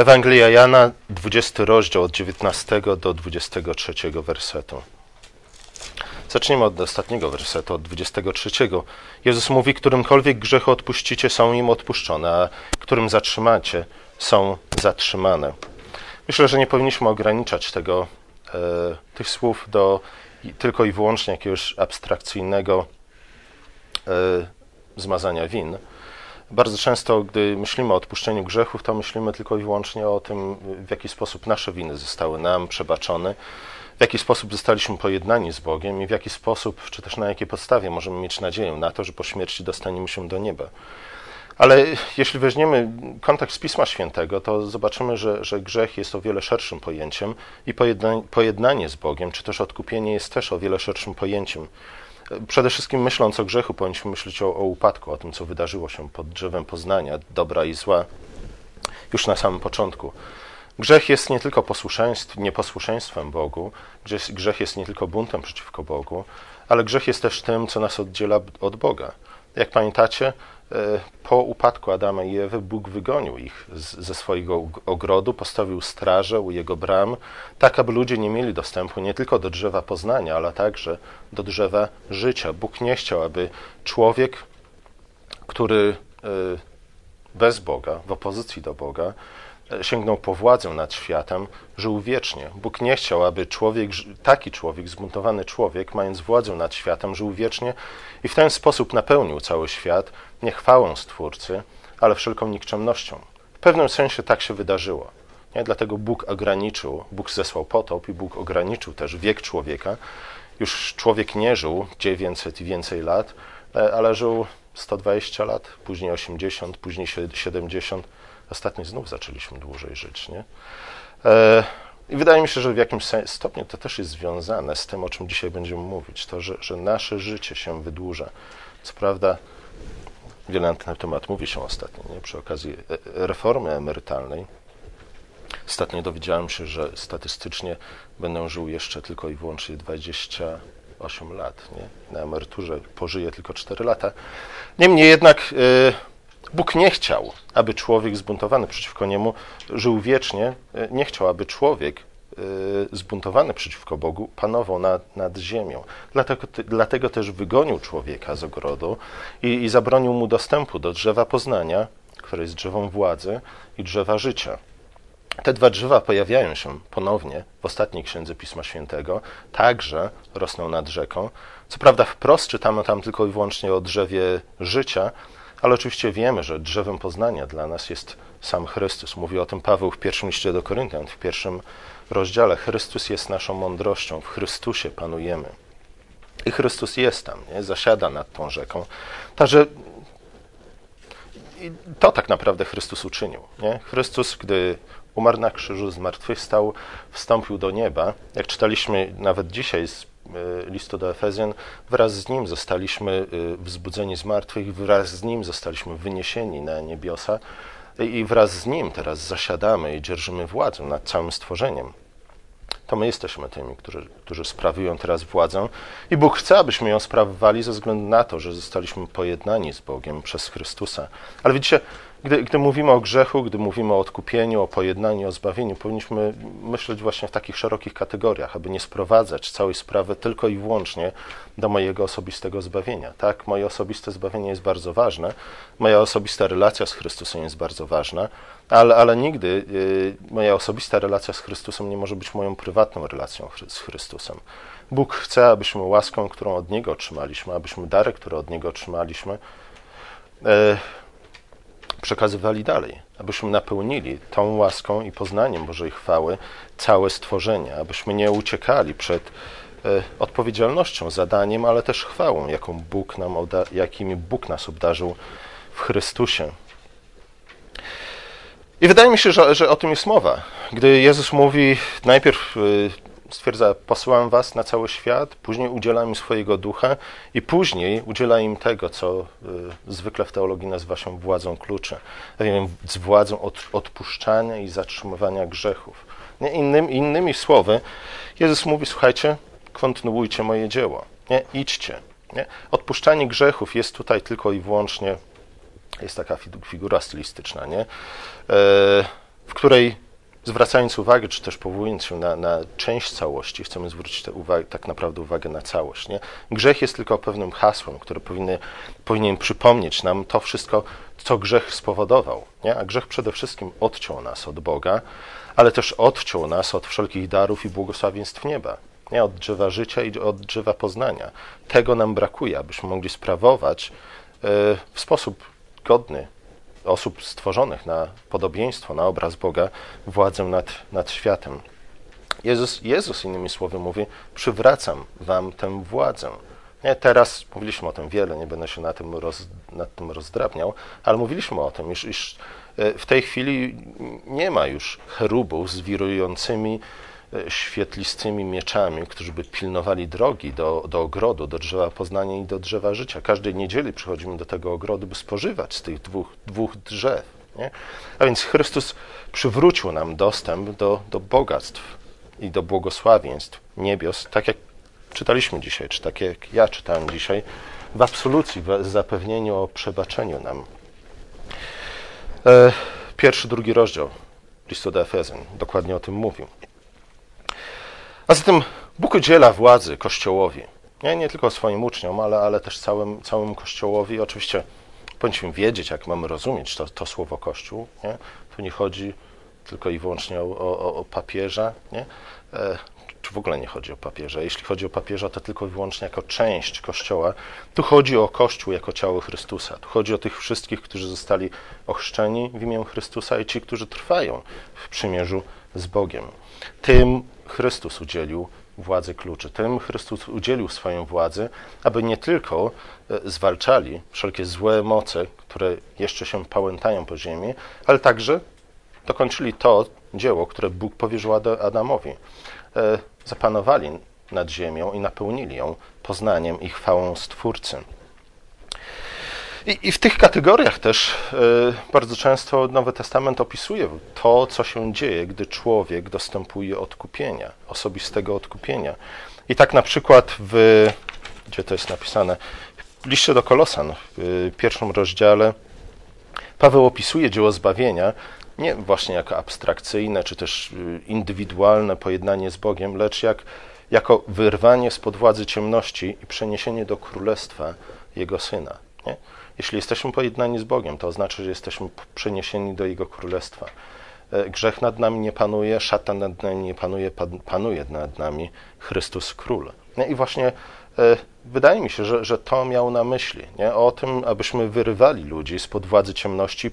Ewangelia Jana, 20 rozdział od 19 do 23 wersetu. Zacznijmy od ostatniego wersetu, od 23. Jezus mówi, którymkolwiek grzechy odpuścicie, są im odpuszczone, a którym zatrzymacie, są zatrzymane. Myślę, że nie powinniśmy ograniczać tego, e, tych słów do tylko i wyłącznie jakiegoś abstrakcyjnego e, zmazania win. Bardzo często, gdy myślimy o odpuszczeniu grzechów, to myślimy tylko i wyłącznie o tym, w jaki sposób nasze winy zostały nam przebaczone, w jaki sposób zostaliśmy pojednani z Bogiem i w jaki sposób, czy też na jakiej podstawie możemy mieć nadzieję na to, że po śmierci dostaniemy się do nieba. Ale jeśli weźmiemy kontekst Pisma Świętego, to zobaczymy, że, że grzech jest o wiele szerszym pojęciem i pojednanie z Bogiem, czy też odkupienie jest też o wiele szerszym pojęciem. Przede wszystkim myśląc o grzechu, powinniśmy myśleć o, o upadku, o tym, co wydarzyło się pod drzewem poznania, dobra i zła, już na samym początku. Grzech jest nie tylko nieposłuszeństwem Bogu, grzech jest nie tylko buntem przeciwko Bogu, ale grzech jest też tym, co nas oddziela od Boga. Jak pamiętacie, po upadku Adama i Ewy Bóg wygonił ich ze swojego ogrodu, postawił straże u jego bram, tak aby ludzie nie mieli dostępu nie tylko do drzewa poznania, ale także do drzewa życia. Bóg nie chciał, aby człowiek, który e, bez Boga, w opozycji do Boga, sięgnął po władzę nad światem, żył wiecznie. Bóg nie chciał, aby człowiek, taki człowiek, zbuntowany człowiek, mając władzę nad światem, żył wiecznie i w ten sposób napełnił cały świat nie chwałą Stwórcy, ale wszelką nikczemnością. W pewnym sensie tak się wydarzyło. Nie? Dlatego Bóg ograniczył, Bóg zesłał potop i Bóg ograniczył też wiek człowieka. Już człowiek nie żył 900 i więcej lat, e, ale żył 120 lat, później 80, później 70 Ostatnio znów zaczęliśmy dłużej żyć, nie? E, I wydaje mi się, że w jakimś stopniu to też jest związane z tym, o czym dzisiaj będziemy mówić, to, że, że nasze życie się wydłuża. Co prawda, wiele na ten temat mówi się ostatnio, nie? przy okazji e, reformy emerytalnej. Ostatnio dowiedziałem się, że statystycznie będę żył jeszcze tylko i wyłącznie 28 lat. Nie? Na emeryturze pożyję tylko 4 lata. Niemniej jednak. Bóg nie chciał, aby człowiek zbuntowany przeciwko niemu żył wiecznie. Nie chciał, aby człowiek e, zbuntowany przeciwko Bogu panował nad, nad ziemią. Dlatego, dlatego też wygonił człowieka z ogrodu i, i zabronił mu dostępu do drzewa poznania, które jest drzewą władzy i drzewa życia. Te dwa drzewa pojawiają się ponownie w ostatniej księdze Pisma Świętego, także rosną nad rzeką. Co prawda, wprost czytamy tam tylko i wyłącznie o drzewie życia, ale oczywiście wiemy, że drzewem poznania dla nas jest sam Chrystus. Mówi o tym Paweł w pierwszym liście do Koryntian, w pierwszym rozdziale. Chrystus jest naszą mądrością, w Chrystusie panujemy. I Chrystus jest tam, nie? zasiada nad tą rzeką. Także to tak naprawdę Chrystus uczynił. Nie? Chrystus, gdy umarł na krzyżu, zmartwychwstał, wstąpił do nieba. Jak czytaliśmy nawet dzisiaj z listu do Efezjan, wraz z nim zostaliśmy e, wzbudzeni z martwych, wraz z nim zostaliśmy wyniesieni na niebiosa i wraz z nim teraz zasiadamy i dzierżymy władzę nad całym stworzeniem. To my jesteśmy tymi, którzy, którzy sprawują teraz władzę i Bóg chce, abyśmy ją sprawowali ze względu na to, że zostaliśmy pojednani z Bogiem przez Chrystusa. Ale widzicie, gdy, gdy mówimy o grzechu, gdy mówimy o odkupieniu, o pojednaniu, o zbawieniu, powinniśmy myśleć właśnie w takich szerokich kategoriach, aby nie sprowadzać całej sprawy tylko i wyłącznie do mojego osobistego zbawienia. Tak, moje osobiste zbawienie jest bardzo ważne, moja osobista relacja z Chrystusem jest bardzo ważna, ale, ale nigdy y, moja osobista relacja z Chrystusem nie może być moją prywatną relacją z Chrystusem. Bóg chce, abyśmy łaską, którą od Niego otrzymaliśmy, abyśmy dary, które od Niego otrzymaliśmy, y, przekazywali dalej, abyśmy napełnili tą łaską i poznaniem Bożej chwały całe stworzenie, abyśmy nie uciekali przed e, odpowiedzialnością, zadaniem, ale też chwałą, jaką Bóg nam jakimi Bóg nas obdarzył w Chrystusie. I wydaje mi się, że, że o tym jest mowa. Gdy Jezus mówi najpierw e, stwierdza, posyłam was na cały świat, później udziela im swojego ducha i później udziela im tego, co y, zwykle w teologii nazywa się władzą kluczy, z władzą od, odpuszczania i zatrzymywania grzechów. Nie? Innym, innymi słowy, Jezus mówi, słuchajcie, kontynuujcie moje dzieło, nie? idźcie. Nie? Odpuszczanie grzechów jest tutaj tylko i wyłącznie, jest taka figura stylistyczna, nie? E, w której zwracając uwagę, czy też powołując się na, na część całości, chcemy zwrócić tak naprawdę uwagę na całość. Nie? Grzech jest tylko pewnym hasłem, które powinny, powinien przypomnieć nam to wszystko, co grzech spowodował. Nie? A grzech przede wszystkim odciął nas od Boga, ale też odciął nas od wszelkich darów i błogosławieństw nieba. Nie? Od drzewa życia i od drzewa poznania. Tego nam brakuje, abyśmy mogli sprawować e, w sposób godny osób stworzonych na podobieństwo, na obraz Boga, władzę nad, nad światem. Jezus, Jezus, innymi słowy, mówi: Przywracam wam tę władzę. Nie, teraz mówiliśmy o tym wiele, nie będę się na tym roz, nad tym rozdrabniał, ale mówiliśmy o tym, iż, iż e, w tej chwili nie ma już cherubów z wirującymi świetlistymi mieczami, którzy by pilnowali drogi do, do ogrodu, do drzewa poznania i do drzewa życia. Każdej niedzieli przychodzimy do tego ogrodu, by spożywać z tych dwóch, dwóch drzew. Nie? A więc Chrystus przywrócił nam dostęp do, do bogactw i do błogosławieństw niebios, tak jak czytaliśmy dzisiaj, czy tak jak ja czytałem dzisiaj, w absolucji, w zapewnieniu o przebaczeniu nam. E, pierwszy, drugi rozdział listu do Efezjan dokładnie o tym mówił. A zatem Bóg udziela władzy Kościołowi. Nie, nie tylko swoim uczniom, ale, ale też całym, całym Kościołowi. Oczywiście powinniśmy wiedzieć, jak mamy rozumieć to, to słowo Kościół. Nie? Tu nie chodzi tylko i wyłącznie o, o, o papieża, nie? Czy w ogóle nie chodzi o papieża. Jeśli chodzi o papieża, to tylko i wyłącznie jako część Kościoła. Tu chodzi o Kościół jako ciało Chrystusa. Tu chodzi o tych wszystkich, którzy zostali ochrzczeni w imię Chrystusa i ci, którzy trwają w przymierzu z Bogiem. Tym Chrystus udzielił władzy kluczy. Tym Chrystus udzielił swoją władzy, aby nie tylko e, zwalczali wszelkie złe moce, które jeszcze się pałętają po ziemi, ale także dokończyli to dzieło, które Bóg powierzył Adamowi. E, zapanowali nad ziemią i napełnili ją poznaniem i chwałą Stwórcy. I, I, w tych kategoriach też y, bardzo często Nowy Testament opisuje to, co się dzieje, gdy człowiek dostępuje odkupienia, osobistego odkupienia. I tak na przykład w, gdzie to jest napisane, w liście do Kolosan, w pierwszym rozdziale, Paweł opisuje dzieło zbawienia nie właśnie jako abstrakcyjne czy też y, indywidualne pojednanie z Bogiem, lecz jak, jako wyrwanie spod władzy ciemności i przeniesienie do królestwa Jego Syna. Nie? Jeśli jesteśmy pojednani z Bogiem, to oznacza, że jesteśmy przeniesieni do Jego królestwa. E, grzech nad nami nie panuje, szatan nad nami nie panuje, panuje nad nami Chrystus Król. I właśnie e, wydaje mi się, że, że to miał na myśli. Nie? O tym, abyśmy wyrywali ludzi spod władzy ciemności i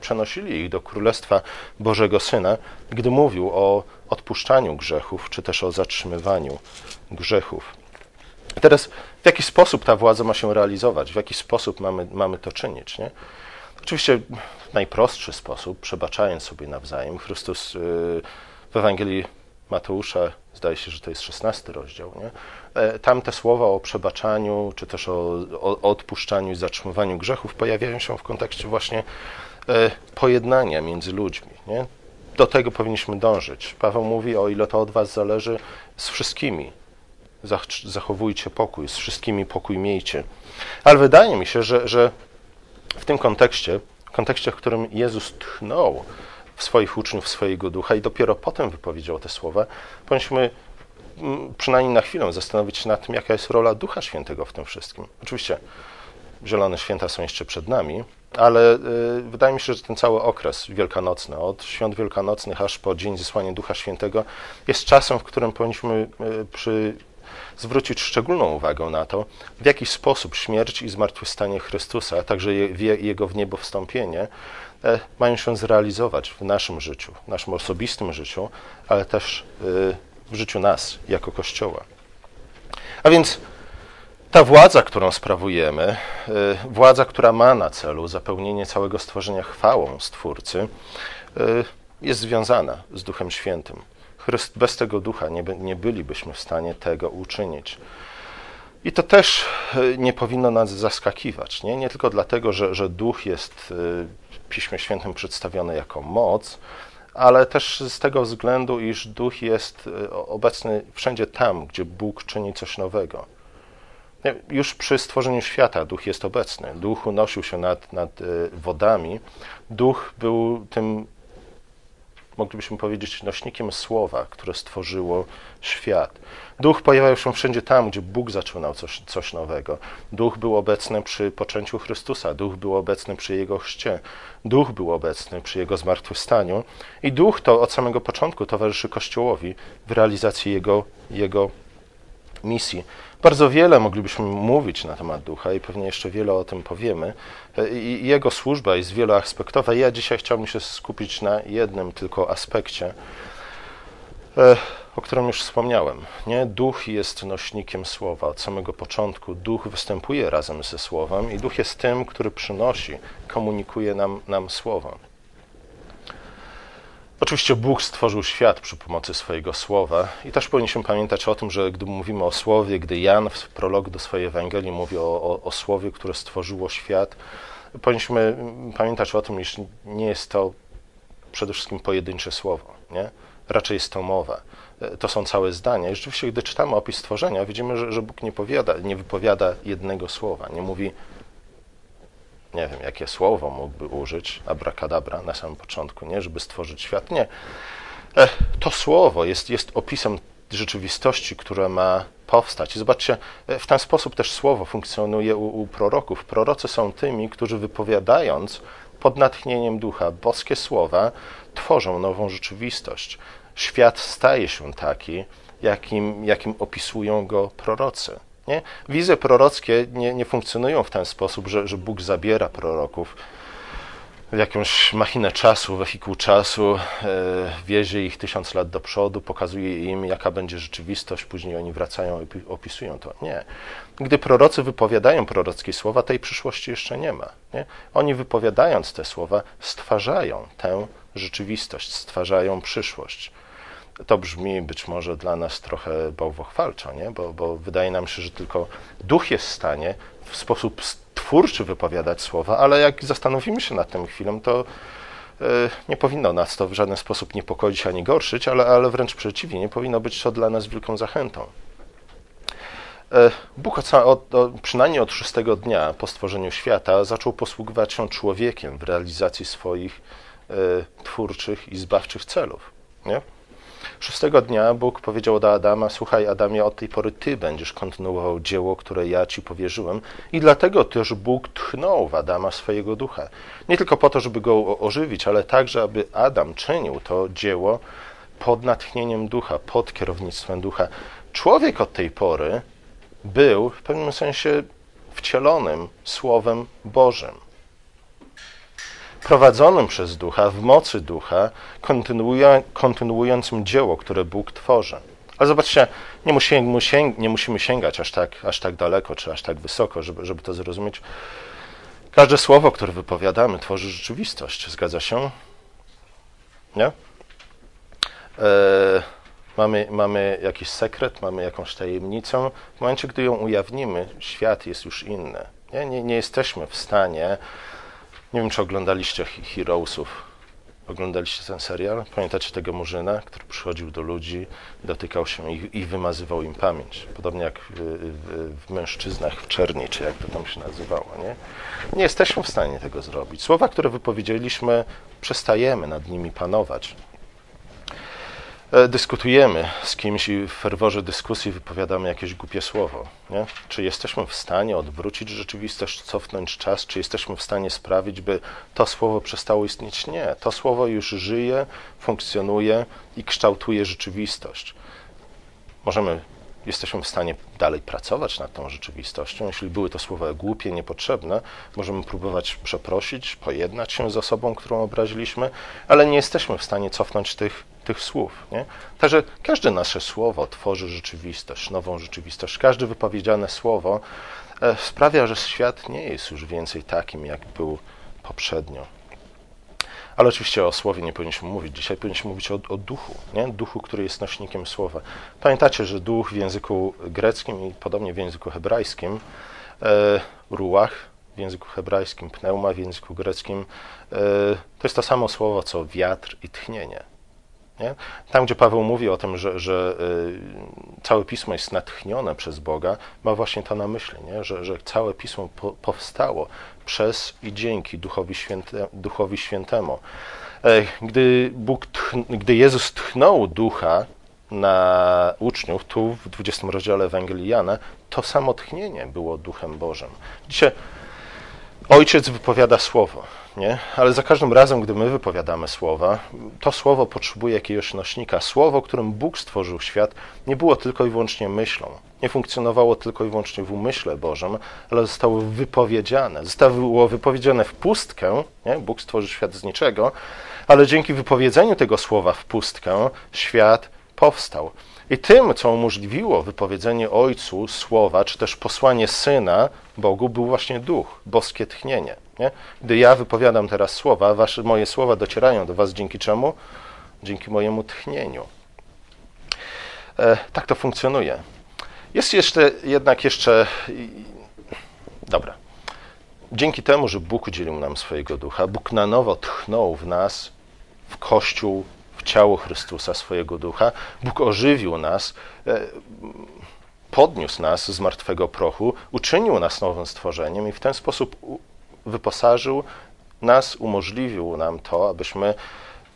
przenosili ich do Królestwa Bożego Syna, gdy mówił o odpuszczaniu grzechów, czy też o zatrzymywaniu grzechów. Teraz w jaki sposób ta władza ma się realizować, w jaki sposób mamy, mamy to czynić. Nie? Oczywiście w najprostszy sposób, przebaczając sobie nawzajem. Chrystus y, w Ewangelii Mateusza, zdaje się, że to jest szesnasty rozdział, nie? E, tam te słowa o przebaczaniu, czy też o, o, odpuszczaniu i zatrzymywaniu grzechów pojawiają się w kontekście właśnie e, pojednania między ludźmi. Nie? Do tego powinniśmy dążyć. Paweł mówi, o ile to od was zależy, z wszystkimi zachowujcie pokój, z wszystkimi pokój miejcie. Ale wydaje mi się, że, że w tym kontekście, w kontekście, w którym Jezus tchnął w swoich uczniów swojego ducha i dopiero potem wypowiedział te słowa, powinniśmy mm, przynajmniej na chwilę zastanowić się nad tym, jaka jest rola Ducha Świętego w tym wszystkim. Oczywiście zielone święta są jeszcze przed nami, ale y, wydaje mi się, że ten cały okres wielkanocny, od świąt wielkanocnych aż po dzień zesłania Ducha Świętego, jest czasem, w którym powinniśmy y, przy zwrócić szczególną uwagę na to, w jaki sposób śmierć i zmartwychwstanie Chrystusa, a także Jego w niebo wstąpienie e, mają się zrealizować w naszym życiu, w naszym osobistym życiu, ale też e, w życiu nas jako Kościoła. A więc ta władza, którą sprawujemy, e, władza, która ma na celu zapełnienie całego stworzenia chwałą Stwórcy, jest związana z Duchem Świętym. Bez tego ducha nie, nie bylibyśmy w stanie tego uczynić. I to też e, nie powinno nas zaskakiwać. Nie, nie tylko dlatego, że, że duch jest e, Piśmie Świętym przedstawiony jako moc, ale też z tego względu, iż duch jest e, obecny wszędzie tam, gdzie Bóg czyni coś nowego. Już przy stworzeniu świata duch jest obecny. Duch unosił się nad, nad wodami. Duch był tym moglibyśmy powiedzieć, nośnikiem słowa, które stworzyło świat. Duch pojawiał się wszędzie tam, gdzie Bóg zaczynał coś, coś nowego. Duch był obecny przy poczęciu Chrystusa, duch był obecny przy Jego chrzcie, duch był obecny przy Jego zmartwychwstaniu i duch to od samego początku towarzyszy Kościołowi w realizacji Jego, jego misji. Bardzo wiele moglibyśmy mówić na temat ducha i pewnie jeszcze wiele o tym powiemy. Jego służba jest wieloaspektowa. Ja dzisiaj chciałbym się skupić na jednym tylko aspekcie, e, o którym już wspomniałem. Nie? Duch jest nośnikiem słowa od samego początku. Duch występuje razem ze słowem i duch jest tym, który przynosi, komunikuje nam, nam słowo. Oczywiście Bóg stworzył świat przy pomocy swojego słowa i też powinniśmy pamiętać o tym, że gdy mówimy o słowie, gdy Jan w prologu do swojej Ewangelii mówi o, o, o słowie, które stworzyło świat, powinniśmy pamiętać o tym, iż nie jest to przede wszystkim pojedyncze słowo, nie? Raczej jest to mowa. To są całe zdania. I rzeczywiście, gdy czytamy opis stworzenia, widzimy, że, że Bóg nie, powiada, nie wypowiada jednego słowa, nie mówi nie wiem, jakie słowo mógłby użyć, abracadabra na samym początku, nie, żeby stworzyć świat. Nie. To słowo jest, jest opisem rzeczywistości, która ma powstać. I zobaczcie, w ten sposób też słowo funkcjonuje u, u proroków. Prorocy są tymi, którzy wypowiadając pod natchnieniem ducha boskie słowa, tworzą nową rzeczywistość. Świat staje się taki, jakim, jakim opisują go prorocy. Nie? Wizje prorockie nie, nie funkcjonują w ten sposób, że, że Bóg zabiera proroków w jakąś machinę czasu, wehikuł czasu, e, wiezie ich tysiąc lat do przodu, pokazuje im, jaka będzie rzeczywistość, później oni wracają i opisują to. Nie. Gdy prorocy wypowiadają prorockie słowa, tej przyszłości jeszcze nie ma. Nie? Oni wypowiadając te słowa, stwarzają tę rzeczywistość, stwarzają przyszłość to brzmi być może dla nas trochę bałwochwalczo, nie? Bo, bo wydaje nam się, że tylko duch jest w stanie w sposób twórczy wypowiadać słowa, ale jak zastanowimy się nad tym chwilą, to e, nie powinno nas to w żaden sposób niepokoić ani gorszyć, ale, ale wręcz przeciwnie, nie powinno być to dla nas wielką zachętą. E, Bóg od, od, przynajmniej od szóstego dnia po stworzeniu świata zaczął posługiwać się człowiekiem w realizacji swoich e, twórczych i zbawczych celów. Nie? Szóstego dnia Bóg powiedział do Adama: Słuchaj, Adamie, od tej pory ty będziesz kontynuował dzieło, które ja ci powierzyłem. I dlatego też Bóg tchnął w Adama swojego ducha. Nie tylko po to, żeby go ożywić, ale także, aby Adam czynił to dzieło pod natchnieniem ducha, pod kierownictwem ducha. Człowiek od tej pory był w pewnym sensie wcielonym Słowem Bożym prowadzonym przez ducha, w mocy ducha, kontynuującym dzieło, które Bóg tworzy. Ale zobaczcie, nie, musimy, nie musimy sięgać aż tak, aż tak daleko, czy aż tak wysoko, żeby, żeby to zrozumieć. Każde słowo, które wypowiadamy, tworzy rzeczywistość. Zgadza się? Nie? E, mamy, mamy jakiś sekret, mamy jakąś tajemnicę. W momencie, gdy ją ujawnimy, świat jest już inny. Nie, nie, nie jesteśmy w stanie nie wiem, czy oglądaliście Heroesów. Oglądaliście ten serial? Pamiętacie tego murzyna, który przychodził do ludzi, dotykał się ich i wymazywał im pamięć. Podobnie jak w, w, w, mężczyznach w czerni, czy jak to tam się nazywało. Nie? nie jesteśmy w stanie tego zrobić. Słowa, które wypowiedzieliśmy, przestajemy nad nimi panować. E, dyskutujemy z kimś i w ferworze dyskusji wypowiadamy jakieś głupie słowo. Nie? Czy jesteśmy w stanie odwrócić rzeczywistość, cofnąć czas? Czy jesteśmy w stanie sprawić, by to słowo przestało istnieć? Nie. To słowo już żyje, funkcjonuje i kształtuje rzeczywistość. Możemy, jesteśmy w stanie dalej pracować nad tą rzeczywistością. Jeśli były to słowa głupie, niepotrzebne, możemy próbować przeprosić, pojednać się z osobą, którą obraziliśmy, ale nie jesteśmy w stanie cofnąć tych tych słów. Nie? Także każde nasze słowo tworzy rzeczywistość, nową rzeczywistość. Każde wypowiedziane słowo e, sprawia, że świat nie jest już więcej takim, jak był poprzednio. Ale oczywiście o słowie nie powinniśmy mówić. Dzisiaj powinniśmy mówić o, o, duchu, nie? duchu, który jest nośnikiem słowa. Pamiętacie, że duch w języku greckim i podobnie w języku hebrajskim, e, ruach w języku hebrajskim, pneuma w języku greckim, e, to jest to samo słowo co wiatr i tchnienie. Nie? Tam, gdzie Paweł mówi o tym, że, że y, całe pismo jest natchnione przez Boga, ma właśnie to na myśli, nie? Że, że całe pismo po, powstało przez i dzięki Duchowi, Święte, Duchowi Świętemu. E, gdy, Bóg gdy Jezus tchnął ducha na uczniów, tu w 20 rozdziale Ewangelii Jana, to samo tchnienie było duchem Bożym. Dzisiaj ojciec wypowiada słowo nie? ale za każdym razem, gdy my wypowiadamy słowa, to słowo potrzebuje jakiegoś nośnika. Słowo, którym Bóg stworzył świat, nie było tylko i wyłącznie myślą. Nie funkcjonowało tylko i wyłącznie w umyśle Bożym, ale zostało wypowiedziane. Zostało wypowiedziane w pustkę. Nie? Bóg stworzył świat z niczego, ale dzięki wypowiedzeniu tego słowa w pustkę świat powstał. I tym, co umożliwiło wypowiedzenie Ojcu słowa, czy też posłanie Syna Bogu, był właśnie duch, boskie tchnienie. Nie? Gdy ja wypowiadam teraz słowa, wasze, moje słowa docierają do was dzięki czemu? Dzięki mojemu tchnieniu. E, tak to funkcjonuje. Jest jeszcze jednak jeszcze. Dobra. Dzięki temu, że Bóg udzielił nam swojego ducha, Bóg na nowo tchnął w nas, w Kościół, w ciało Chrystusa swojego ducha, Bóg ożywił nas, e, podniósł nas z martwego prochu, uczynił nas nowym stworzeniem i w ten sposób wyposażył nas, umożliwił nam to, abyśmy,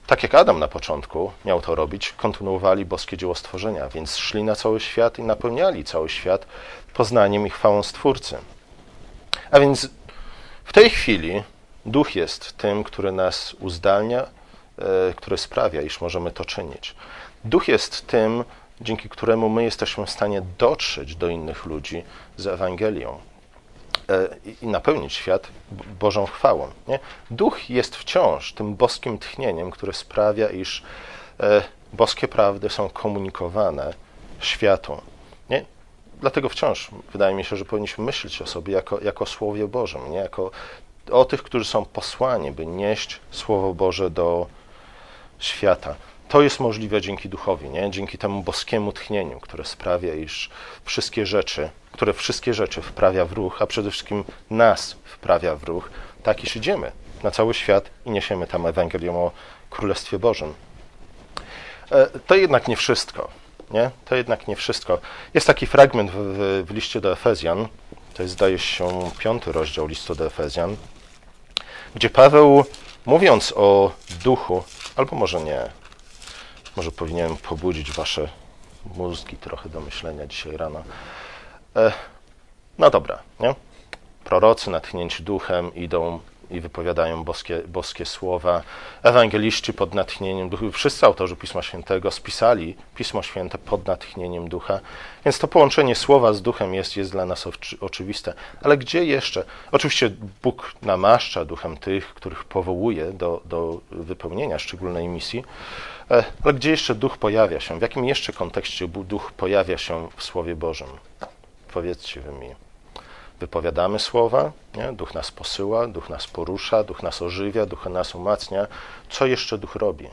tak jak Adam na początku miał to robić, kontynuowali boskie dzieło stworzenia, więc szli na cały świat i napełniali cały świat poznaniem i chwałą Stwórcy. A więc w tej chwili Duch jest tym, który nas uzdalnia, e, który sprawia, iż możemy to czynić. Duch jest tym, dzięki któremu my jesteśmy w stanie dotrzeć do innych ludzi z Ewangelią. E, i napełnić świat Bożą chwałą. Nie? Duch jest wciąż tym boskim tchnieniem, które sprawia, iż e, boskie prawdy są komunikowane światu. Nie? Dlatego wciąż wydaje mi się, że powinniśmy myśleć o sobie jako, jako Słowie Bożym, nie? jako o tych, którzy są posłani, by nieść Słowo Boże do świata. To jest możliwe dzięki duchowi, nie? dzięki temu boskiemu tchnieniu, które sprawia, iż wszystkie rzeczy, które wszystkie rzeczy wprawia w ruch, a przede wszystkim nas wprawia w ruch, tak iż idziemy na cały świat i niesiemy tam Ewangelię o Królestwie Bożym. E, to jednak nie wszystko. Nie? To jednak nie wszystko. Jest taki fragment w, w, w liście do Efezjan, to jest zdaje się piąty rozdział listu do Efezjan, gdzie Paweł, mówiąc o duchu, albo może nie, może powinienem pobudzić wasze mózgi trochę do myślenia dzisiaj rano. E, no dobra, nie? Prorocy natchnięci duchem idą i wypowiadają boskie, boskie słowa. Ewangeliści pod natchnieniem ducha, wszyscy autorzy Pisma Świętego spisali Pismo Święte pod natchnieniem ducha, więc to połączenie słowa z duchem jest, jest dla nas oczywiste. Ale gdzie jeszcze? Oczywiście Bóg namaszcza duchem tych, których powołuje do, do wypełnienia szczególnej misji, e, ale gdzie jeszcze duch pojawia się? W jakim jeszcze kontekście duch pojawia się w Słowie Bożym? Powiedzcie wy mi wypowiadamy słowa, nie? duch nas posyła, duch nas porusza, duch nas ożywia, duch nas umacnia. Co jeszcze duch robi?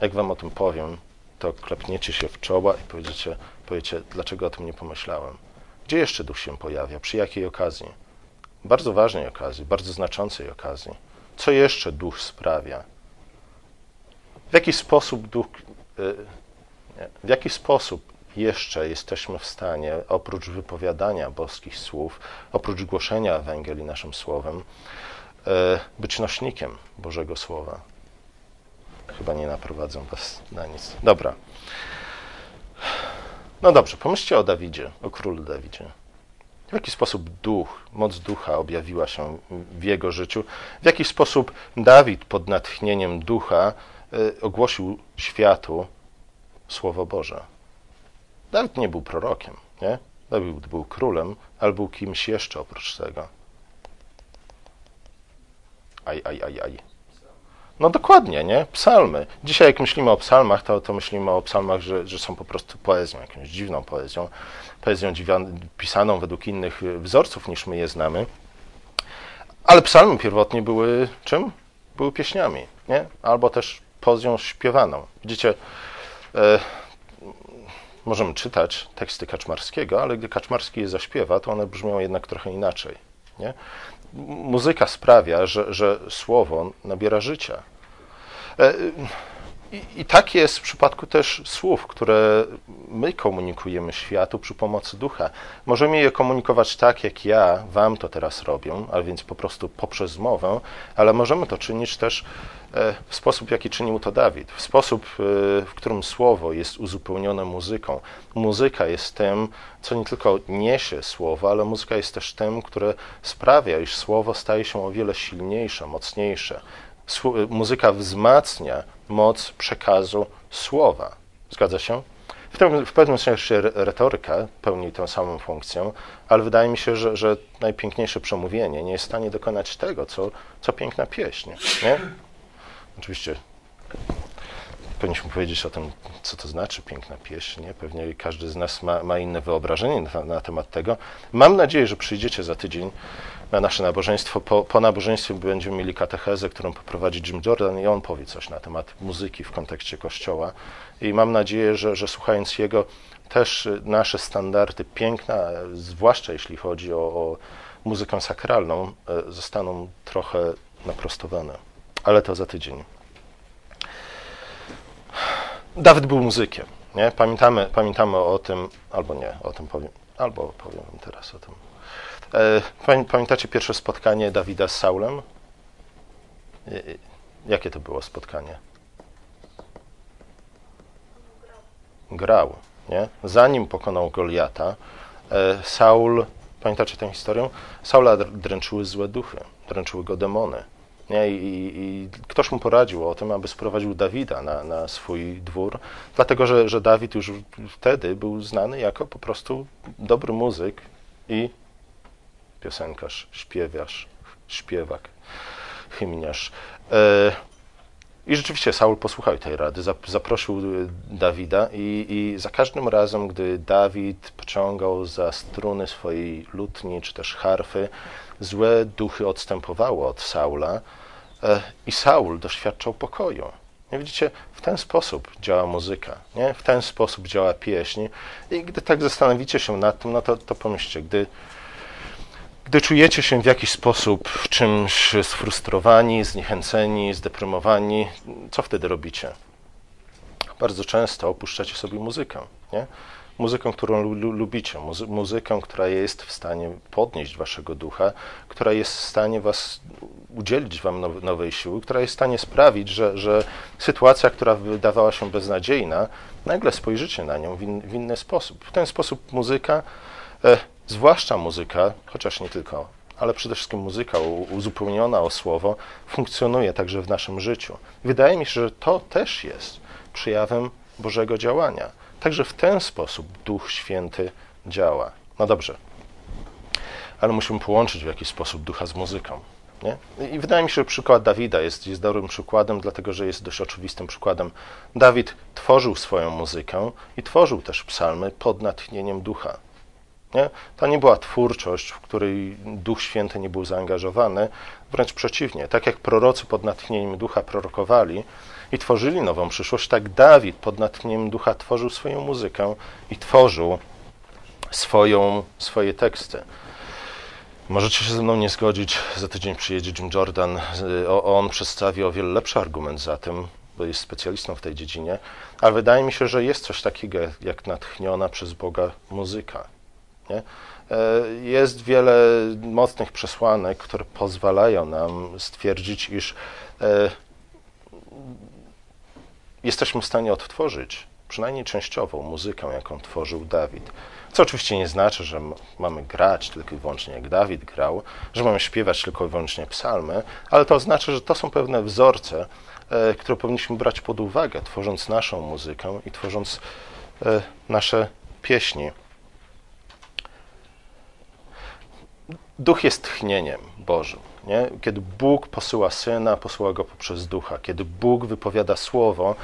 Jak wam o tym powiem, to klepniecie się w czoła i powiecie, powiecie, dlaczego o tym nie pomyślałem. Gdzie jeszcze duch się pojawia? Przy jakiej okazji? Bardzo ważnej okazji, bardzo znaczącej okazji. Co jeszcze duch sprawia? W jaki sposób duch. Y, w jaki sposób jeszcze jesteśmy w stanie, oprócz wypowiadania boskich słów, oprócz głoszenia Ewangelii naszym słowem, e, być nośnikiem Bożego Słowa. Chyba nie naprowadzę Was na nic. Dobra. No dobrze, pomyślcie o Dawidzie, o królu Dawidzie. W jaki sposób duch, moc ducha objawiła się w jego życiu? W jaki sposób Dawid pod natchnieniem ducha e, ogłosił światu Słowo Boże? Dawid nie był prorokiem, nie? Dawid był królem, ale był kimś jeszcze oprócz tego. Aj, aj, aj, aj. No dokładnie, nie? Psalmy. Dzisiaj jak myślimy o psalmach, to, to myślimy o psalmach, że, że są po prostu poezją, jakąś dziwną poezją. Poezją pisaną według innych wzorców niż my je znamy. Ale psalmy pierwotnie były czym? Były pieśniami, nie? Albo też poezją śpiewaną. Widzicie, e, możemy czytać teksty Kaczmarskiego, ale gdy Kaczmarski je zaśpiewa, to one brzmią jednak trochę inaczej. Nie? Muzyka sprawia, że, że słowo nabiera życia. I, I tak jest w przypadku też słów, które my komunikujemy światu przy pomocy ducha. Możemy je komunikować tak, jak ja wam to teraz robię, a więc po prostu poprzez mowę, ale możemy to czynić też e, w sposób, jaki czynił to Dawid, w sposób, e, w którym słowo jest uzupełnione muzyką. Muzyka jest tym, co nie tylko niesie słowo, ale muzyka jest też tym, które sprawia, iż słowo staje się o wiele silniejsze, mocniejsze muzyka wzmacnia moc przekazu słowa. Zgadza się? W, tym, w pewnym sensie retoryka pełni tę samą funkcję, ale wydaje mi się, że, że najpiękniejsze przemówienie nie jest w stanie dokonać tego, co, co piękna pieśń. Nie? Oczywiście powinniśmy powiedzieć o tym, co to znaczy piękna pieśń. Nie? Pewnie każdy z nas ma, ma inne wyobrażenie na, na, temat tego. Mam nadzieję, że przyjdziecie za tydzień na nasze nabożeństwo. Po, po nabożeństwie będziemy mieli katechezę, którą poprowadzi Jim Jordan i on powie coś na temat muzyki w kontekście Kościoła. I mam nadzieję, że, że słuchając jego, też nasze standardy piękna, zwłaszcza jeśli chodzi o, o muzykę sakralną, e, zostaną trochę naprostowane. Ale to za tydzień. Dawid był muzykiem. Nie? Pamiętamy, pamiętamy o tym, albo nie, o tym powiem, albo powiem teraz o tym. E, pamiętacie pierwsze spotkanie Dawida z Saulem? E, jakie to było spotkanie? Grał, nie? Zanim pokonał Goliata, e, Saul, pamiętacie tę historię? Saula dręczyły złe duchy, dręczyły go demony. Nie? I, I, ktoś mu poradził o tym, aby sprowadził Dawida na, na swój dwór, dlatego że, że Dawid już wtedy był znany jako po prostu dobry muzyk i piosenkarz, śpiewiarz, śpiewak, hymniarz. E, I rzeczywiście Saul posłuchał tej rady, zaprosił Dawida i, i, za każdym razem, gdy Dawid pociągał za struny swojej lutni czy też harfy, złe duchy odstępowały od Saula e, i Saul doświadczał pokoju. Nie widzicie, w ten sposób działa muzyka, nie? w ten sposób działa pieśń. I gdy tak zastanowicie się nad tym, no to, to pomyślcie, gdy, gdy czujecie się w jakiś sposób czymś sfrustrowani, zniechęceni, zdeprymowani, co wtedy robicie? Bardzo często opuszczacie sobie muzykę. Nie? muzykę, którą lubicie, muzy muzykę, która jest w stanie podnieść waszego ducha, która jest w stanie was udzielić wam now nowej siły, która jest w stanie sprawić, że, że sytuacja, która wydawała się beznadziejna, nagle spojrzycie na nią w, in w inny sposób. W ten sposób muzyka, e, zwłaszcza muzyka, chociaż nie tylko, ale przede wszystkim muzyka uzupełniona o słowo, funkcjonuje także w naszym życiu. Wydaje mi się, że to też jest przejawem Bożego działania Także w ten sposób Duch Święty działa. No dobrze, ale musimy połączyć w jakiś sposób ducha z muzyką. Nie? I wydaje mi się, że przykład Dawida jest, jest dobrym przykładem, dlatego że jest dość oczywistym przykładem. Dawid tworzył swoją muzykę i tworzył też psalmy pod natchnieniem ducha. Nie? To nie była twórczość, w której Duch Święty nie był zaangażowany, wręcz przeciwnie. Tak jak prorocy pod natchnieniem ducha prorokowali, i tworzyli nową przyszłość, tak Dawid pod natchnieniem ducha tworzył swoją muzykę i tworzył swoją, swoje teksty. Możecie się ze mną nie zgodzić, za tydzień przyjedzie Jim Jordan, on przedstawi o wiele lepszy argument za tym, bo jest specjalistą w tej dziedzinie, ale wydaje mi się, że jest coś takiego jak natchniona przez Boga muzyka. Nie? E, jest wiele mocnych przesłanek, które pozwalają nam stwierdzić, iż e, jesteśmy w stanie odtworzyć przynajmniej częściową muzykę, jaką tworzył Dawid. Co oczywiście nie znaczy, że mamy grać tylko i wyłącznie jak Dawid grał, że mamy śpiewać tylko i wyłącznie psalmy, ale to oznacza, że to są pewne wzorce, e, które powinniśmy brać pod uwagę, tworząc naszą muzykę i tworząc nasze pieśni. Duch jest tchnieniem Bożym. Nie? Kiedy Bóg posyła Syna, posyła Go poprzez Ducha. Kiedy Bóg wypowiada Słowo,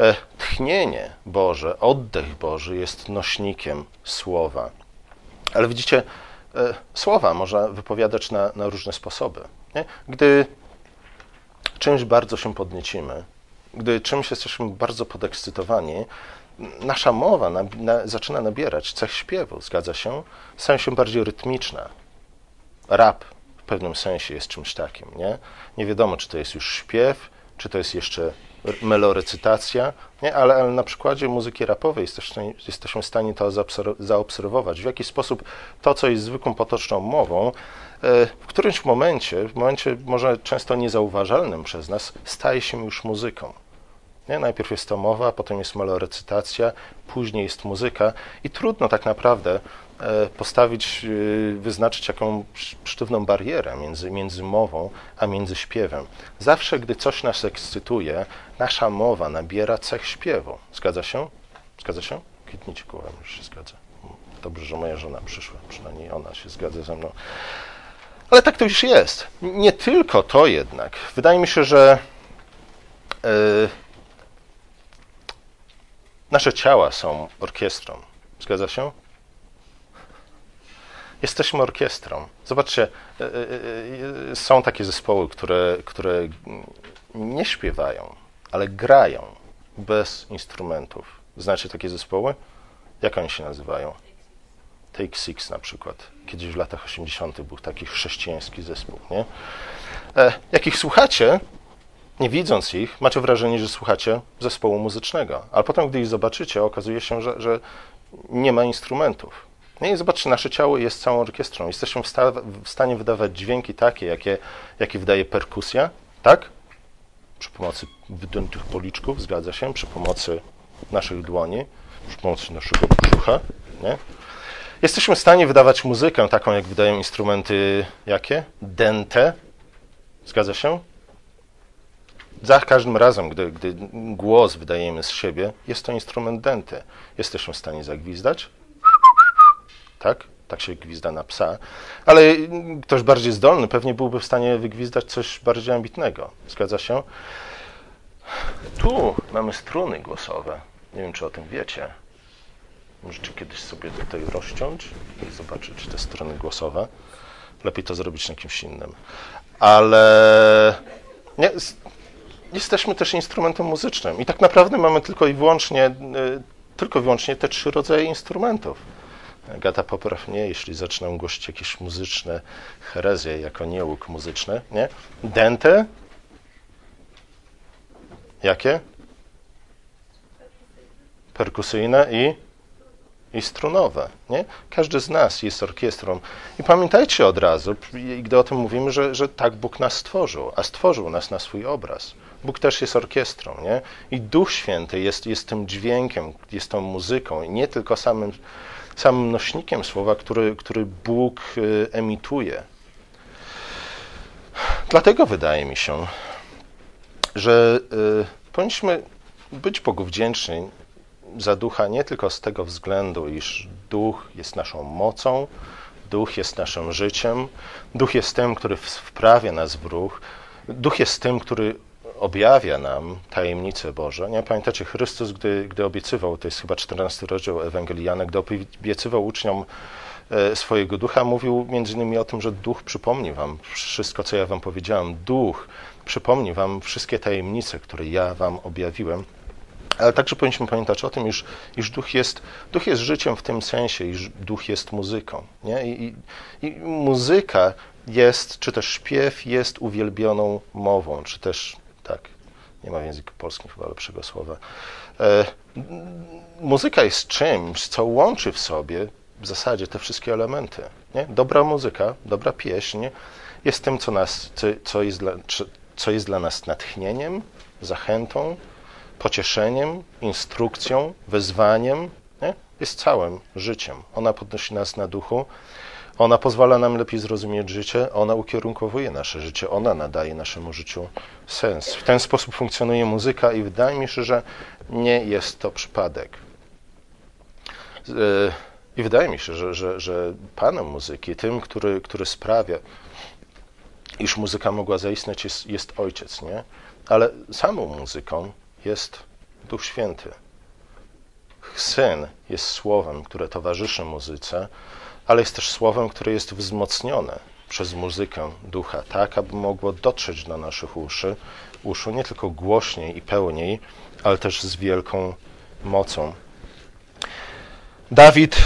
e, tchnienie Boże, oddech Boży jest nośnikiem Słowa. Ale widzicie, e, Słowa można wypowiadać na, na różne sposoby. Nie? Gdy czymś bardzo się podniecimy, gdy czymś jesteśmy bardzo podekscytowani, nasza mowa na, na, zaczyna nabierać cech śpiewu, zgadza się? Staje się bardziej rytmiczna. Rap w pewnym sensie jest czymś takim, nie? Nie wiadomo, czy to jest już śpiew, czy to jest jeszcze melorecytacja, nie? Ale, ale na przykładzie muzyki rapowej jesteśmy, jesteśmy w stanie to zaobserwować, w jaki sposób to, co jest zwykłą potoczną mową, e, w którymś momencie, w momencie może często niezauważalnym przez nas, staje się już muzyką. Nie? Najpierw jest to mowa, potem jest melorecytacja, później jest muzyka i trudno tak naprawdę postawić, e, wyznaczyć jakąś sztywną barierę między, między mową a między śpiewem. Zawsze, gdy coś nas ekscytuje, nasza mowa nabiera cech śpiewu. Zgadza się? Zgadza się? Kwitnijcie kołem, już się zgadza. Dobrze, że moja żona przyszła, przynajmniej ona się zgadza ze mną. Ale tak to już jest. Nie tylko to jednak. Wydaje mi się, że yy, Nasze ciała są orkiestrą. Zgadza się? Jesteśmy orkiestrą. Zobaczcie, e, e, e, są takie zespoły, które, które nie śpiewają, ale grają bez instrumentów. Znacie takie zespoły? Jak oni się nazywają? Take Six na przykład. Kiedyś w latach 80. był taki chrześcijański zespół. Nie? Jak ich słuchacie, nie widząc ich, macie wrażenie, że słuchacie zespołu muzycznego, ale potem, gdy ich zobaczycie, okazuje się, że, że nie ma instrumentów. No i zobaczcie, nasze ciało jest całą orkiestrą. Jesteśmy w, sta w stanie wydawać dźwięki takie, jakie, jakie wydaje perkusja, tak? Przy pomocy wydętych policzków, zgadza się, przy pomocy naszych dłoni, przy pomocy naszego brzucha, nie? Jesteśmy w stanie wydawać muzykę taką, jak wydają instrumenty jakie? Dente, zgadza się? Za każdym razem, gdy, gdy głos wydajemy z siebie, jest to instrument denty. Jesteśmy w stanie zagwizdać, tak? Tak się gwizda na psa, ale ktoś bardziej zdolny pewnie byłby w stanie wygwizdać coś bardziej ambitnego. Zgadza się? Tu mamy struny głosowe. Nie wiem, czy o tym wiecie. Możecie kiedyś sobie tutaj rozciąć i zobaczyć te struny głosowe. Lepiej to zrobić na kimś innym. Ale nie, jesteśmy też instrumentem muzycznym i tak naprawdę mamy tylko i wyłącznie, y, tylko i wyłącznie te trzy rodzaje instrumentów. Gata popraw mnie, jeśli zaczynam głosić jakieś muzyczne herezje jako niełuk muzyczny, nie? Dente? Jakie? Perkusyjne i, i strunowe, nie? Każdy z nas jest orkiestrą. I pamiętajcie od razu, gdy o tym mówimy, że, że tak Bóg nas stworzył, a stworzył nas na swój obraz. Bóg też jest orkiestrą, nie? I Duch Święty jest, jest tym dźwiękiem, jest tą muzyką i nie tylko samym, samym nośnikiem słowa, który, który Bóg y, emituje. Dlatego wydaje mi się, że y, powinniśmy być Bogu wdzięczni za ducha nie tylko z tego względu, iż duch jest naszą mocą, duch jest naszym życiem, duch jest tym, który wprawia nas w ruch, duch jest tym, który objawia nam tajemnice Boże. Nie pamiętacie, Chrystus, gdy, gdy obiecywał, to jest chyba 14 rozdział Ewangelii Jana, gdy obiecywał uczniom e, swojego ducha, mówił między innymi o tym, że duch przypomni wam wszystko, co ja wam powiedziałem. Duch przypomni wam wszystkie tajemnice, które ja wam objawiłem. Ale także powinniśmy pamiętać o tym, iż, iż duch, jest, duch jest życiem w tym sensie, iż duch jest muzyką. Nie? I, i, I muzyka jest, czy też śpiew jest uwielbioną mową, czy też tak? Nie ma w języku polskim chyba lepszego słowa. E, muzyka jest czymś, co łączy w sobie w zasadzie te wszystkie elementy. Nie? Dobra muzyka, dobra pieśń jest tym, co, nas, co, co, jest dla, co jest dla nas natchnieniem, zachętą, pocieszeniem, instrukcją, wezwaniem. Nie? Jest całym życiem. Ona podnosi nas na duchu ona pozwala nam lepiej zrozumieć życie, ona ukierunkowuje nasze życie, ona nadaje naszemu życiu sens. W ten sposób funkcjonuje muzyka i wydaje mi się, że nie jest to przypadek. E, I wydaje mi się, że, że, że panem muzyki, tym, który, który sprawia, iż muzyka mogła zaistnieć, jest, jest ojciec, nie? Ale samą muzyką jest Duch Święty. Syn jest słowem, które towarzyszy muzyce, ale jest też słowem, które jest wzmocnione przez muzykę ducha, tak aby mogło dotrzeć do naszych uszy, uszu nie tylko głośniej i pełniej, ale też z wielką mocą. Dawid,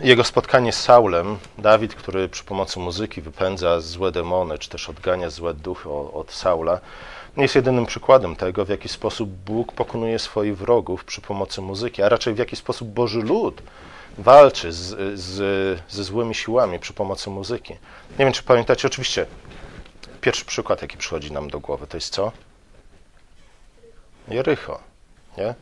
jego spotkanie z Saulem, Dawid, który przy pomocy muzyki wypędza złe demony, czy też odgania złe duchy od Saula, nie jest jedynym przykładem tego, w jaki sposób Bóg pokonuje swoich wrogów przy pomocy muzyki, a raczej w jaki sposób Boży lud walczy z, z, ze złymi siłami przy pomocy muzyki. Nie wiem, czy pamiętacie, oczywiście pierwszy przykład, jaki przychodzi nam do głowy, to jest co? Jericho, nie?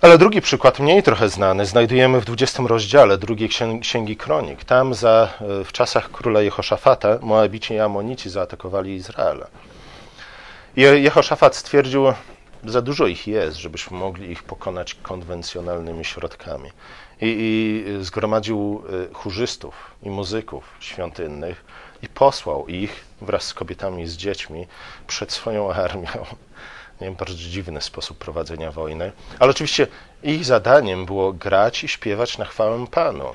Ale drugi przykład, mniej trochę znany, znajdujemy w 20 rozdziale drugiej księgi Kronik. Tam za, w czasach króla Jehoszafata Moabici i Amonici zaatakowali Izrael. I Jehoszafat stwierdził, za dużo ich jest, żebyśmy mogli ich pokonać konwencjonalnymi środkami. I, i zgromadził y, chórzystów i muzyków świątynnych i posłał ich wraz z kobietami i z dziećmi przed swoją armią nie wiem, bardzo dziwny sposób prowadzenia wojny. Ale oczywiście ich zadaniem było grać i śpiewać na chwałę Panu.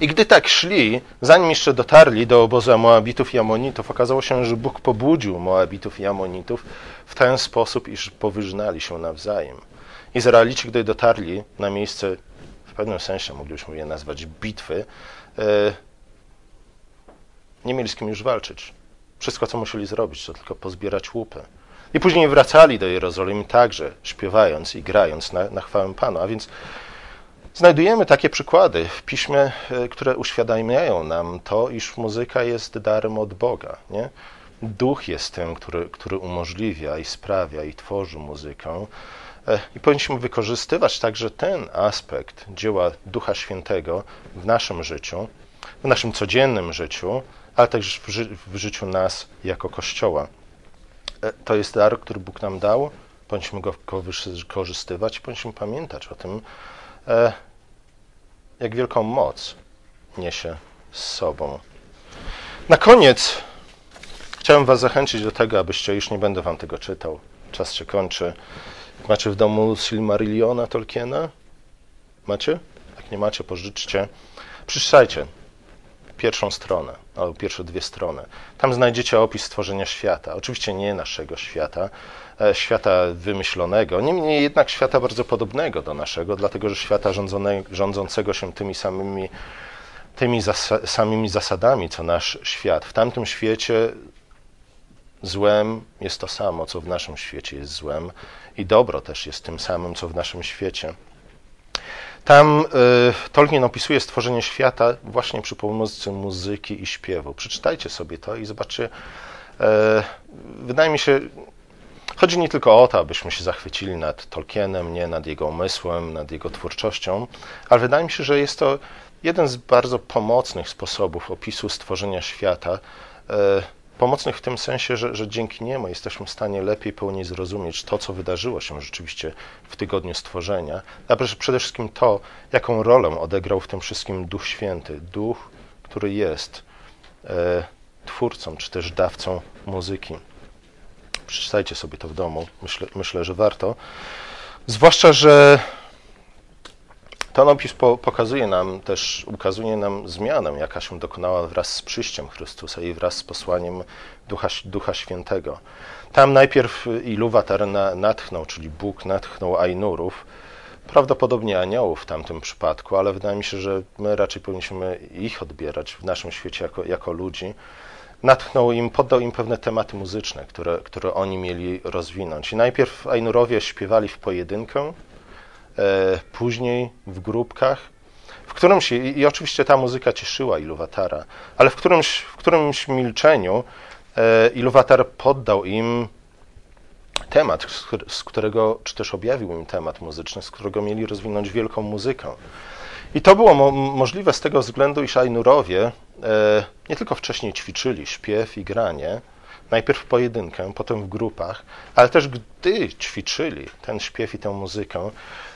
I gdy tak szli, zanim jeszcze dotarli do obozu Moabitów i Amonitów, okazało się, że Bóg pobudził Moabitów i Amonitów w ten sposób, iż powyżnali się nawzajem. Izraelici, gdy dotarli na miejsce, pewnym sensie moglibyśmy je nazwać bitwy, e, nie mieli z kim już walczyć. Wszystko, co musieli zrobić, to tylko pozbierać łupy. I później wracali do Jerozolimy także, śpiewając i grając na, na chwałę Pana. A więc znajdujemy takie przykłady w piśmie, e, które uświadamiają nam to, iż muzyka jest darem od Boga. Nie? Duch jest tym, który, który umożliwia i sprawia i tworzy muzykę. E, I powinniśmy wykorzystywać także ten aspekt dzieła Ducha Świętego w naszym życiu, w naszym codziennym życiu, ale także w, ży w życiu nas jako Kościoła. E, to jest dar, który Bóg nam dał. Powinniśmy go wykorzystywać powinniśmy pamiętać o tym, e, jak wielką moc niesie z sobą. Na koniec chciałem Was zachęcić do tego, abyście, już nie będę Wam tego czytał, czas się kończy. Macie w domu Silmarilliona Tolkiena? Macie? Jak nie macie, pożyczcie. Przeczytajcie pierwszą stronę, albo pierwsze dwie strony. Tam znajdziecie opis stworzenia świata. Oczywiście nie naszego świata, e, świata wymyślonego, niemniej jednak świata bardzo podobnego do naszego, dlatego że świata rządzącego się tymi samymi, tymi zas samymi zasadami, co nasz świat. W tamtym świecie złem jest to samo, co w naszym świecie jest złem, i dobro też jest tym samym, co w naszym świecie. Tam y, Tolkien opisuje stworzenie świata właśnie przy pomocy muzyki i śpiewu. Przeczytajcie sobie to i zobaczcie. Y, wydaje mi się, chodzi nie tylko o to, abyśmy się zachwycili nad Tolkienem, nie nad jego umysłem, nad jego twórczością, ale wydaje mi się, że jest to jeden z bardzo pomocnych sposobów opisu stworzenia świata. Y, pomocnych w tym sensie, że, że dzięki niemu jesteśmy w stanie lepiej, pełniej zrozumieć to, co wydarzyło się rzeczywiście w tygodniu stworzenia, a przede wszystkim to, jaką rolę odegrał w tym wszystkim Duch Święty, Duch, który jest e, twórcą czy też dawcą muzyki. Przeczytajcie sobie to w domu, myślę, myślę że warto. Zwłaszcza, że ten opis po, pokazuje nam też, ukazuje nam zmianę, jaka się dokonała wraz z przyjściem Chrystusa i wraz z posłaniem Ducha, Ducha Świętego. Tam najpierw Iluwatar na, natchnął, czyli Bóg natchnął Ainurów, prawdopodobnie aniołów w tamtym przypadku, ale wydaje mi się, że my raczej powinniśmy ich odbierać w naszym świecie jako, jako ludzi. Natchnął im, poddał im pewne tematy muzyczne, które, które oni mieli rozwinąć. I najpierw Ainurowie śpiewali w pojedynkę, później w grupkach, w którymś, i oczywiście ta muzyka cieszyła Iluwatara, ale w którymś, w którymś milczeniu e, Iluwatar poddał im temat, z którego, czy też objawił im temat muzyczny, z którego mieli rozwinąć wielką muzykę. I to było mo możliwe z tego względu, iż Ainurowie e, nie tylko wcześniej ćwiczyli śpiew i granie, najpierw pojedynkę, potem w grupach, ale też gdy ćwiczyli ten śpiew i tę muzykę, E,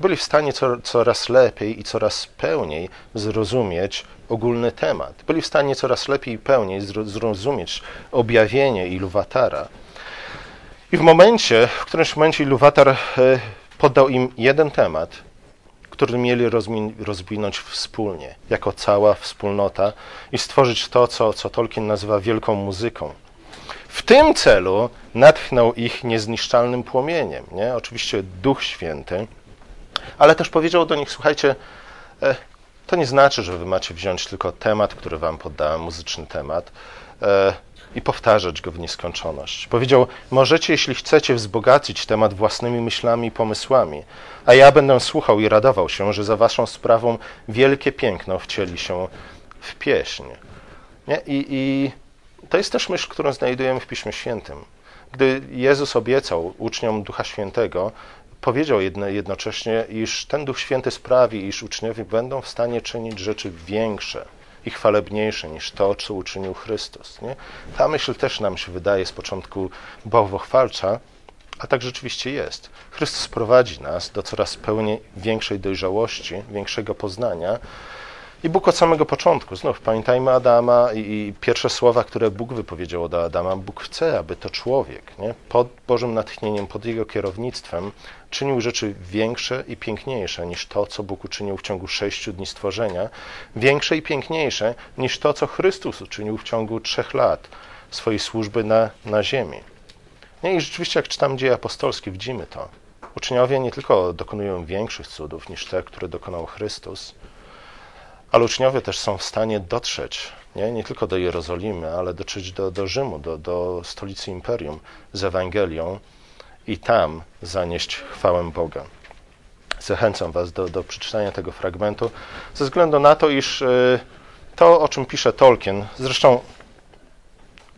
byli w stanie coraz lepiej i coraz pełniej zrozumieć ogólny temat. Byli w stanie coraz lepiej i pełniej zrozumieć objawienie Iluwatara. I w momencie, w którymś momencie Iluwatar e, poddał im jeden temat, który mieli rozwinąć wspólnie, jako cała wspólnota i stworzyć to, co, co Tolkien nazywa wielką muzyką. W tym celu natchnął ich niezniszczalnym płomieniem. Nie? Oczywiście Duch Święty, ale też powiedział do nich: Słuchajcie, e, to nie znaczy, że wy macie wziąć tylko temat, który wam poddałem, muzyczny temat. E, i powtarzać go w nieskończoność. Powiedział: Możecie, jeśli chcecie, wzbogacić temat własnymi myślami i pomysłami, a ja będę słuchał i radował się, że za waszą sprawą wielkie piękno wcieli się w pieśń. Nie? I, I to jest też myśl, którą znajdujemy w Piśmie Świętym. Gdy Jezus obiecał uczniom Ducha Świętego, powiedział jednocześnie, iż ten Duch Święty sprawi, iż uczniowie będą w stanie czynić rzeczy większe i chwalebniejsze niż to, co uczynił Chrystus. Nie? Ta myśl też nam się wydaje z początku bałwochwalcza, a tak rzeczywiście jest. Chrystus prowadzi nas do coraz pełniej większej dojrzałości, większego poznania, i Bóg od samego początku, znów pamiętajmy Adama i, i, pierwsze słowa, które Bóg wypowiedział do Adama, Bóg chce, aby to człowiek, nie, pod Bożym natchnieniem, pod jego kierownictwem, czynił rzeczy większe i piękniejsze niż to, co Bóg uczynił w ciągu sześciu dni stworzenia, większe i piękniejsze niż to, co Chrystus uczynił w ciągu trzech lat swojej służby na, na ziemi. Nie, I rzeczywiście, jak czytam dzieje apostolskie, widzimy to. Uczniowie nie tylko dokonują większych cudów niż te, które dokonał Chrystus, ale uczniowie też są w stanie dotrzeć nie, nie tylko do Jerozolimy, ale dotrzeć do, do Rzymu, do, do stolicy imperium z Ewangelią i tam zanieść chwałę Boga. Zachęcam Was do, do przeczytania tego fragmentu, ze względu na to, iż y, to, o czym pisze Tolkien, zresztą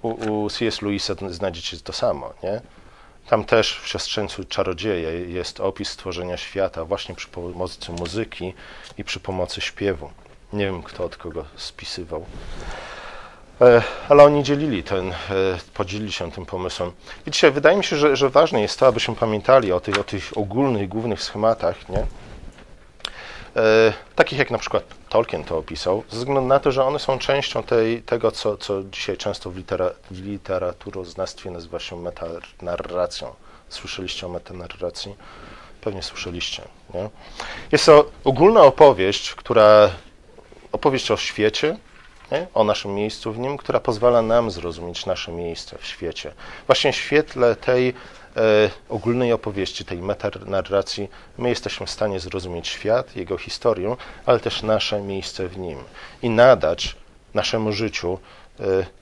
u, u C.S. Lewisa znajdziecie to samo, nie? Tam też w Siostrzeńcu Czarodzieje jest opis stworzenia świata właśnie przy pomocy muzyki i przy pomocy śpiewu. Nie wiem, kto od kogo spisywał. E, ale oni dzielili ten, e, podzielili się tym pomysłem. I dzisiaj wydaje mi się, że, że ważne jest to, abyśmy pamiętali o tych, o tych ogólnych, głównych schematach, nie? E, takich jak na przykład Tolkien to opisał, ze względu na to, że one są częścią tej, tego, co, co dzisiaj często w, litera, literaturoznawstwie nazywa się metanarracją. Słyszeliście o metanarracji? Pewnie słyszeliście. Nie? Jest to ogólna opowieść, która opowieść o świecie, nie? o naszym miejscu w nim, która pozwala nam zrozumieć nasze miejsce w świecie. Właśnie w świetle tej e, ogólnej opowieści, tej metanarracji, my jesteśmy w stanie zrozumieć świat, jego historię, ale też nasze miejsce w nim i nadać naszemu życiu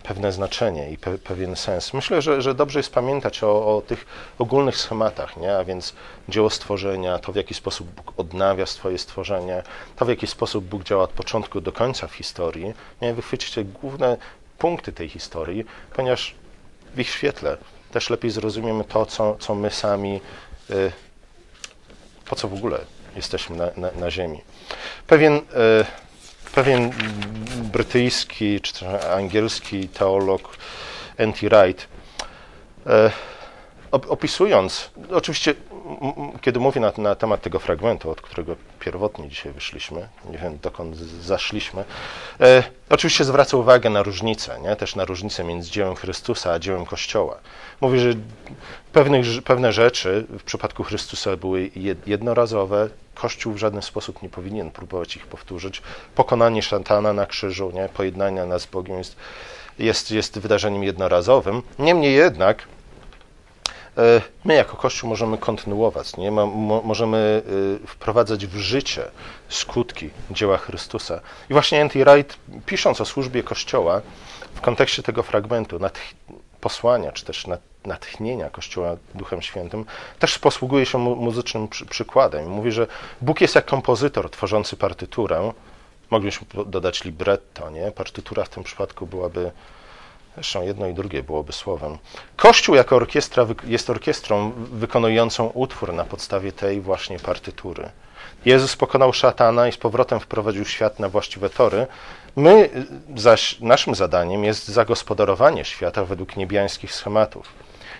pewne znaczenie i pe, pewien sens. Myślę, że, że dobrze jest pamiętać o, o, tych ogólnych schematach, nie? a więc dzieło stworzenia, to w jaki sposób Bóg odnawia swoje stworzenie, to w jaki sposób Bóg działa od początku do końca w historii. Nie? Wychwyćcie główne punkty tej historii, ponieważ w ich świetle też lepiej zrozumiemy to, co, co my sami, y, po co w ogóle jesteśmy na, na, na Ziemi. Pewien y, pewien brytyjski czy angielski teolog N.T. Wright, e, opisując, oczywiście, kiedy mówię na, na, temat tego fragmentu, od którego pierwotnie dzisiaj wyszliśmy, nie wiem dokąd zaszliśmy, e, oczywiście zwraca uwagę na różnicę, nie? też na różnicę między dziełem Chrystusa a dziełem Kościoła. Mówi, że pewnych, pewne rzeczy w przypadku Chrystusa były jednorazowe, Kościół w żaden sposób nie powinien próbować ich powtórzyć. Pokonanie szatana na krzyżu, nie? pojednania nas z Bogiem jest, jest, jest wydarzeniem jednorazowym. Niemniej jednak e, my jako Kościół możemy kontynuować, nie? możemy e, wprowadzać w życie skutki dzieła Chrystusa. I właśnie N.T. Wright, pisząc o służbie Kościoła, w kontekście tego fragmentu, posłania, czy też natchnienia Kościoła Duchem Świętym, też posługuje się muzycznym przykładem. Mówi, że Bóg jest jak kompozytor tworzący partyturę. Moglibyśmy dodać libretto, nie? Partytura w tym przypadku byłaby, zresztą jedno i drugie byłoby słowem. Kościół jako orkiestra jest orkiestrą wykonującą utwór na podstawie tej właśnie partytury. Jezus pokonał szatana i z powrotem wprowadził świat na właściwe tory. My zaś, naszym zadaniem jest zagospodarowanie świata według niebiańskich schematów.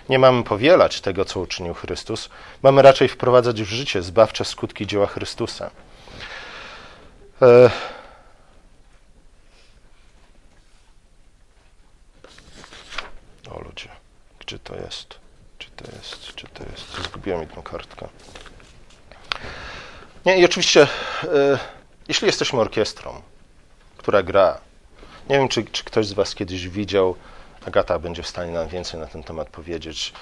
Nie mamy powielać tego, co uczynił Chrystus, mamy raczej wprowadzać w życie zbawcze skutki dzieła Chrystusa. E... O ludzie, gdzie to jest? Czy to jest? Czy to jest? Zgubiłem tę kartkę. Nie, i oczywiście, e, jeśli jesteśmy orkiestrą, która gra, nie wiem, czy, czy ktoś z Was kiedyś widział Agata będzie w stanie nam więcej na ten temat powiedzieć.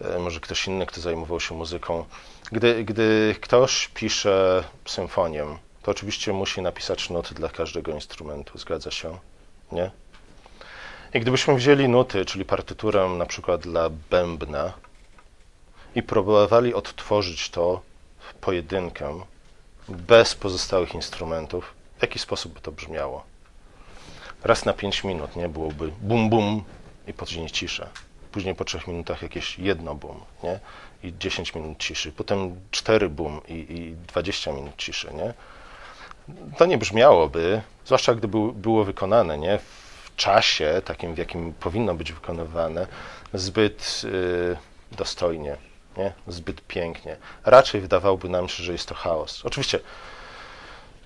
E, może ktoś inny, kto zajmował się muzyką. Gdy, gdy ktoś pisze symfonię, to oczywiście musi napisać noty dla każdego instrumentu. Zgadza się? Nie? I gdybyśmy wzięli nuty, czyli partyturę na przykład dla bębna i próbowali odtworzyć to w pojedynkę, bez pozostałych instrumentów, w jaki sposób by to brzmiało? Raz na 5 minut, nie? Byłoby bum bum i później cisza. Później po trzech minutach jakieś jedno bum, nie? I 10 minut ciszy. Potem cztery bum i, i 20 minut ciszy, nie? To nie brzmiałoby, zwłaszcza gdyby było wykonane, nie? W czasie takim, w jakim powinno być wykonywane, zbyt y, dostojnie, nie? zbyt pięknie. Raczej wydawałoby nam się, że jest to chaos. Oczywiście,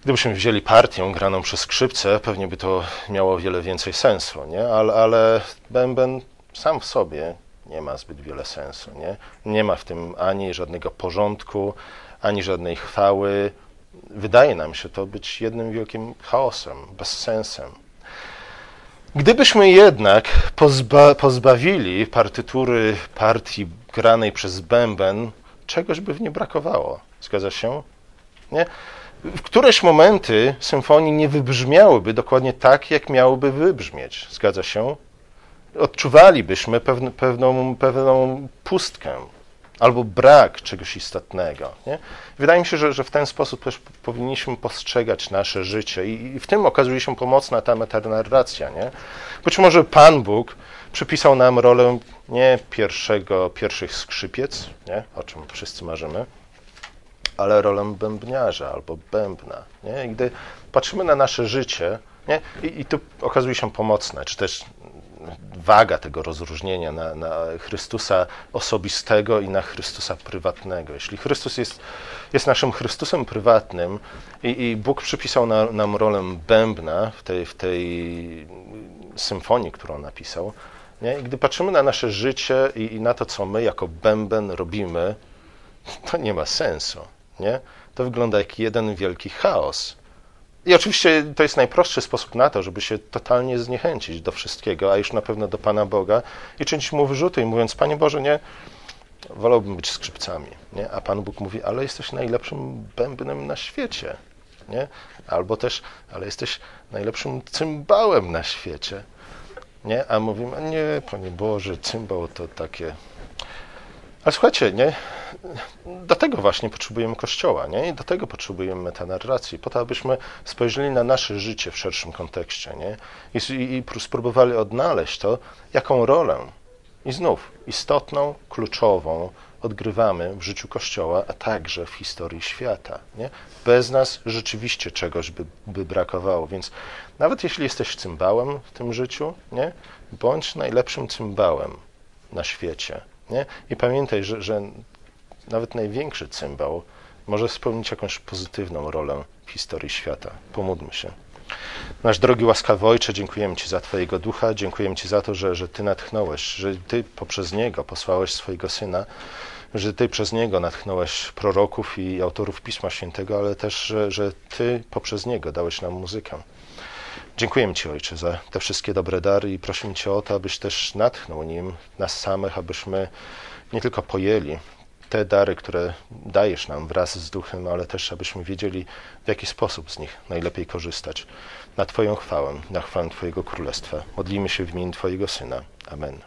gdybyśmy wzięli partię graną przez skrzypce, pewnie by to miało wiele więcej sensu, nie? Ale, ale bęben sam w sobie nie ma zbyt wiele sensu. Nie? nie ma w tym ani żadnego porządku, ani żadnej chwały. Wydaje nam się to być jednym wielkim chaosem, bezsensem. Gdybyśmy jednak pozba pozbawili partytury partii granej przez bęben, czegoś by w nie brakowało. Zgadza się? Nie? W któreś momenty symfonii nie wybrzmiałyby dokładnie tak, jak miałyby wybrzmieć. Zgadza się? Odczuwalibyśmy pewną, pewną pustkę albo brak czegoś istotnego. Nie? Wydaje mi się, że, że w ten sposób też powinniśmy postrzegać nasze życie i, i w tym okazuje się pomocna ta metanarracja. Nie? Być może Pan Bóg przypisał nam rolę nie pierwszego, pierwszych skrzypiec, nie? o czym wszyscy marzymy, ale rolę bębniarza albo bębna. Nie? I gdy patrzymy na nasze życie, nie? I, I tu okazuje się pomocne, czy też waga tego rozróżnienia na, na, Chrystusa osobistego i na Chrystusa prywatnego. Jeśli Chrystus jest, jest naszym Chrystusem prywatnym i, i Bóg przypisał na, nam rolę bębna w tej, w tej symfonii, którą napisał, nie? i gdy patrzymy na nasze życie i, i na to, co my jako bęben robimy, to nie ma sensu. Nie? To wygląda jak jeden wielki chaos. I oczywiście to jest najprostszy sposób na to, żeby się totalnie zniechęcić do wszystkiego, a już na pewno do Pana Boga i czynić Mu wyrzuty i mówiąc, Panie Boże, nie, wolałbym być skrzypcami, nie? A Pan Bóg mówi, ale jesteś najlepszym bębnem na świecie, nie? Albo też, ale jesteś najlepszym cymbałem na świecie, nie? A mówimy, nie, Panie Boże, cymbał to takie ale słuchajcie, nie? Do tego właśnie potrzebujemy Kościoła, nie? I do tego potrzebujemy metanarracji, po to, abyśmy spojrzeli na nasze życie w szerszym kontekście, nie? I, i, i spróbowali odnaleźć to, jaką rolę, i znów istotną, kluczową, odgrywamy w życiu Kościoła, a także w historii świata. Nie? Bez nas rzeczywiście czegoś by, by brakowało, więc nawet jeśli jesteś cymbałem w tym życiu, nie? bądź najlepszym cymbałem na świecie. Nie? I pamiętaj, że, że nawet największy cymbał może spełnić jakąś pozytywną rolę w historii świata. Pomódlmy się. Nasz drogi łaskawy Ojcze, dziękujemy Ci za Twojego ducha, dziękujemy Ci za to, że, że Ty natchnąłeś, że Ty poprzez Niego posłałeś swojego Syna, że Ty przez Niego natchnąłeś proroków i autorów Pisma Świętego, ale też, że, że Ty poprzez Niego dałeś nam muzykę. Dziękujemy Ci, Ojcze, za te wszystkie dobre dary i prosimy Cię o to, abyś też natchnął nim nas samych, abyśmy nie tylko pojęli te dary, które dajesz nam wraz z duchem, ale też abyśmy wiedzieli, w jaki sposób z nich najlepiej korzystać. Na Twoją chwałę, na chwałę Twojego Królestwa. Modlimy się w imieniu Twojego Syna. Amen.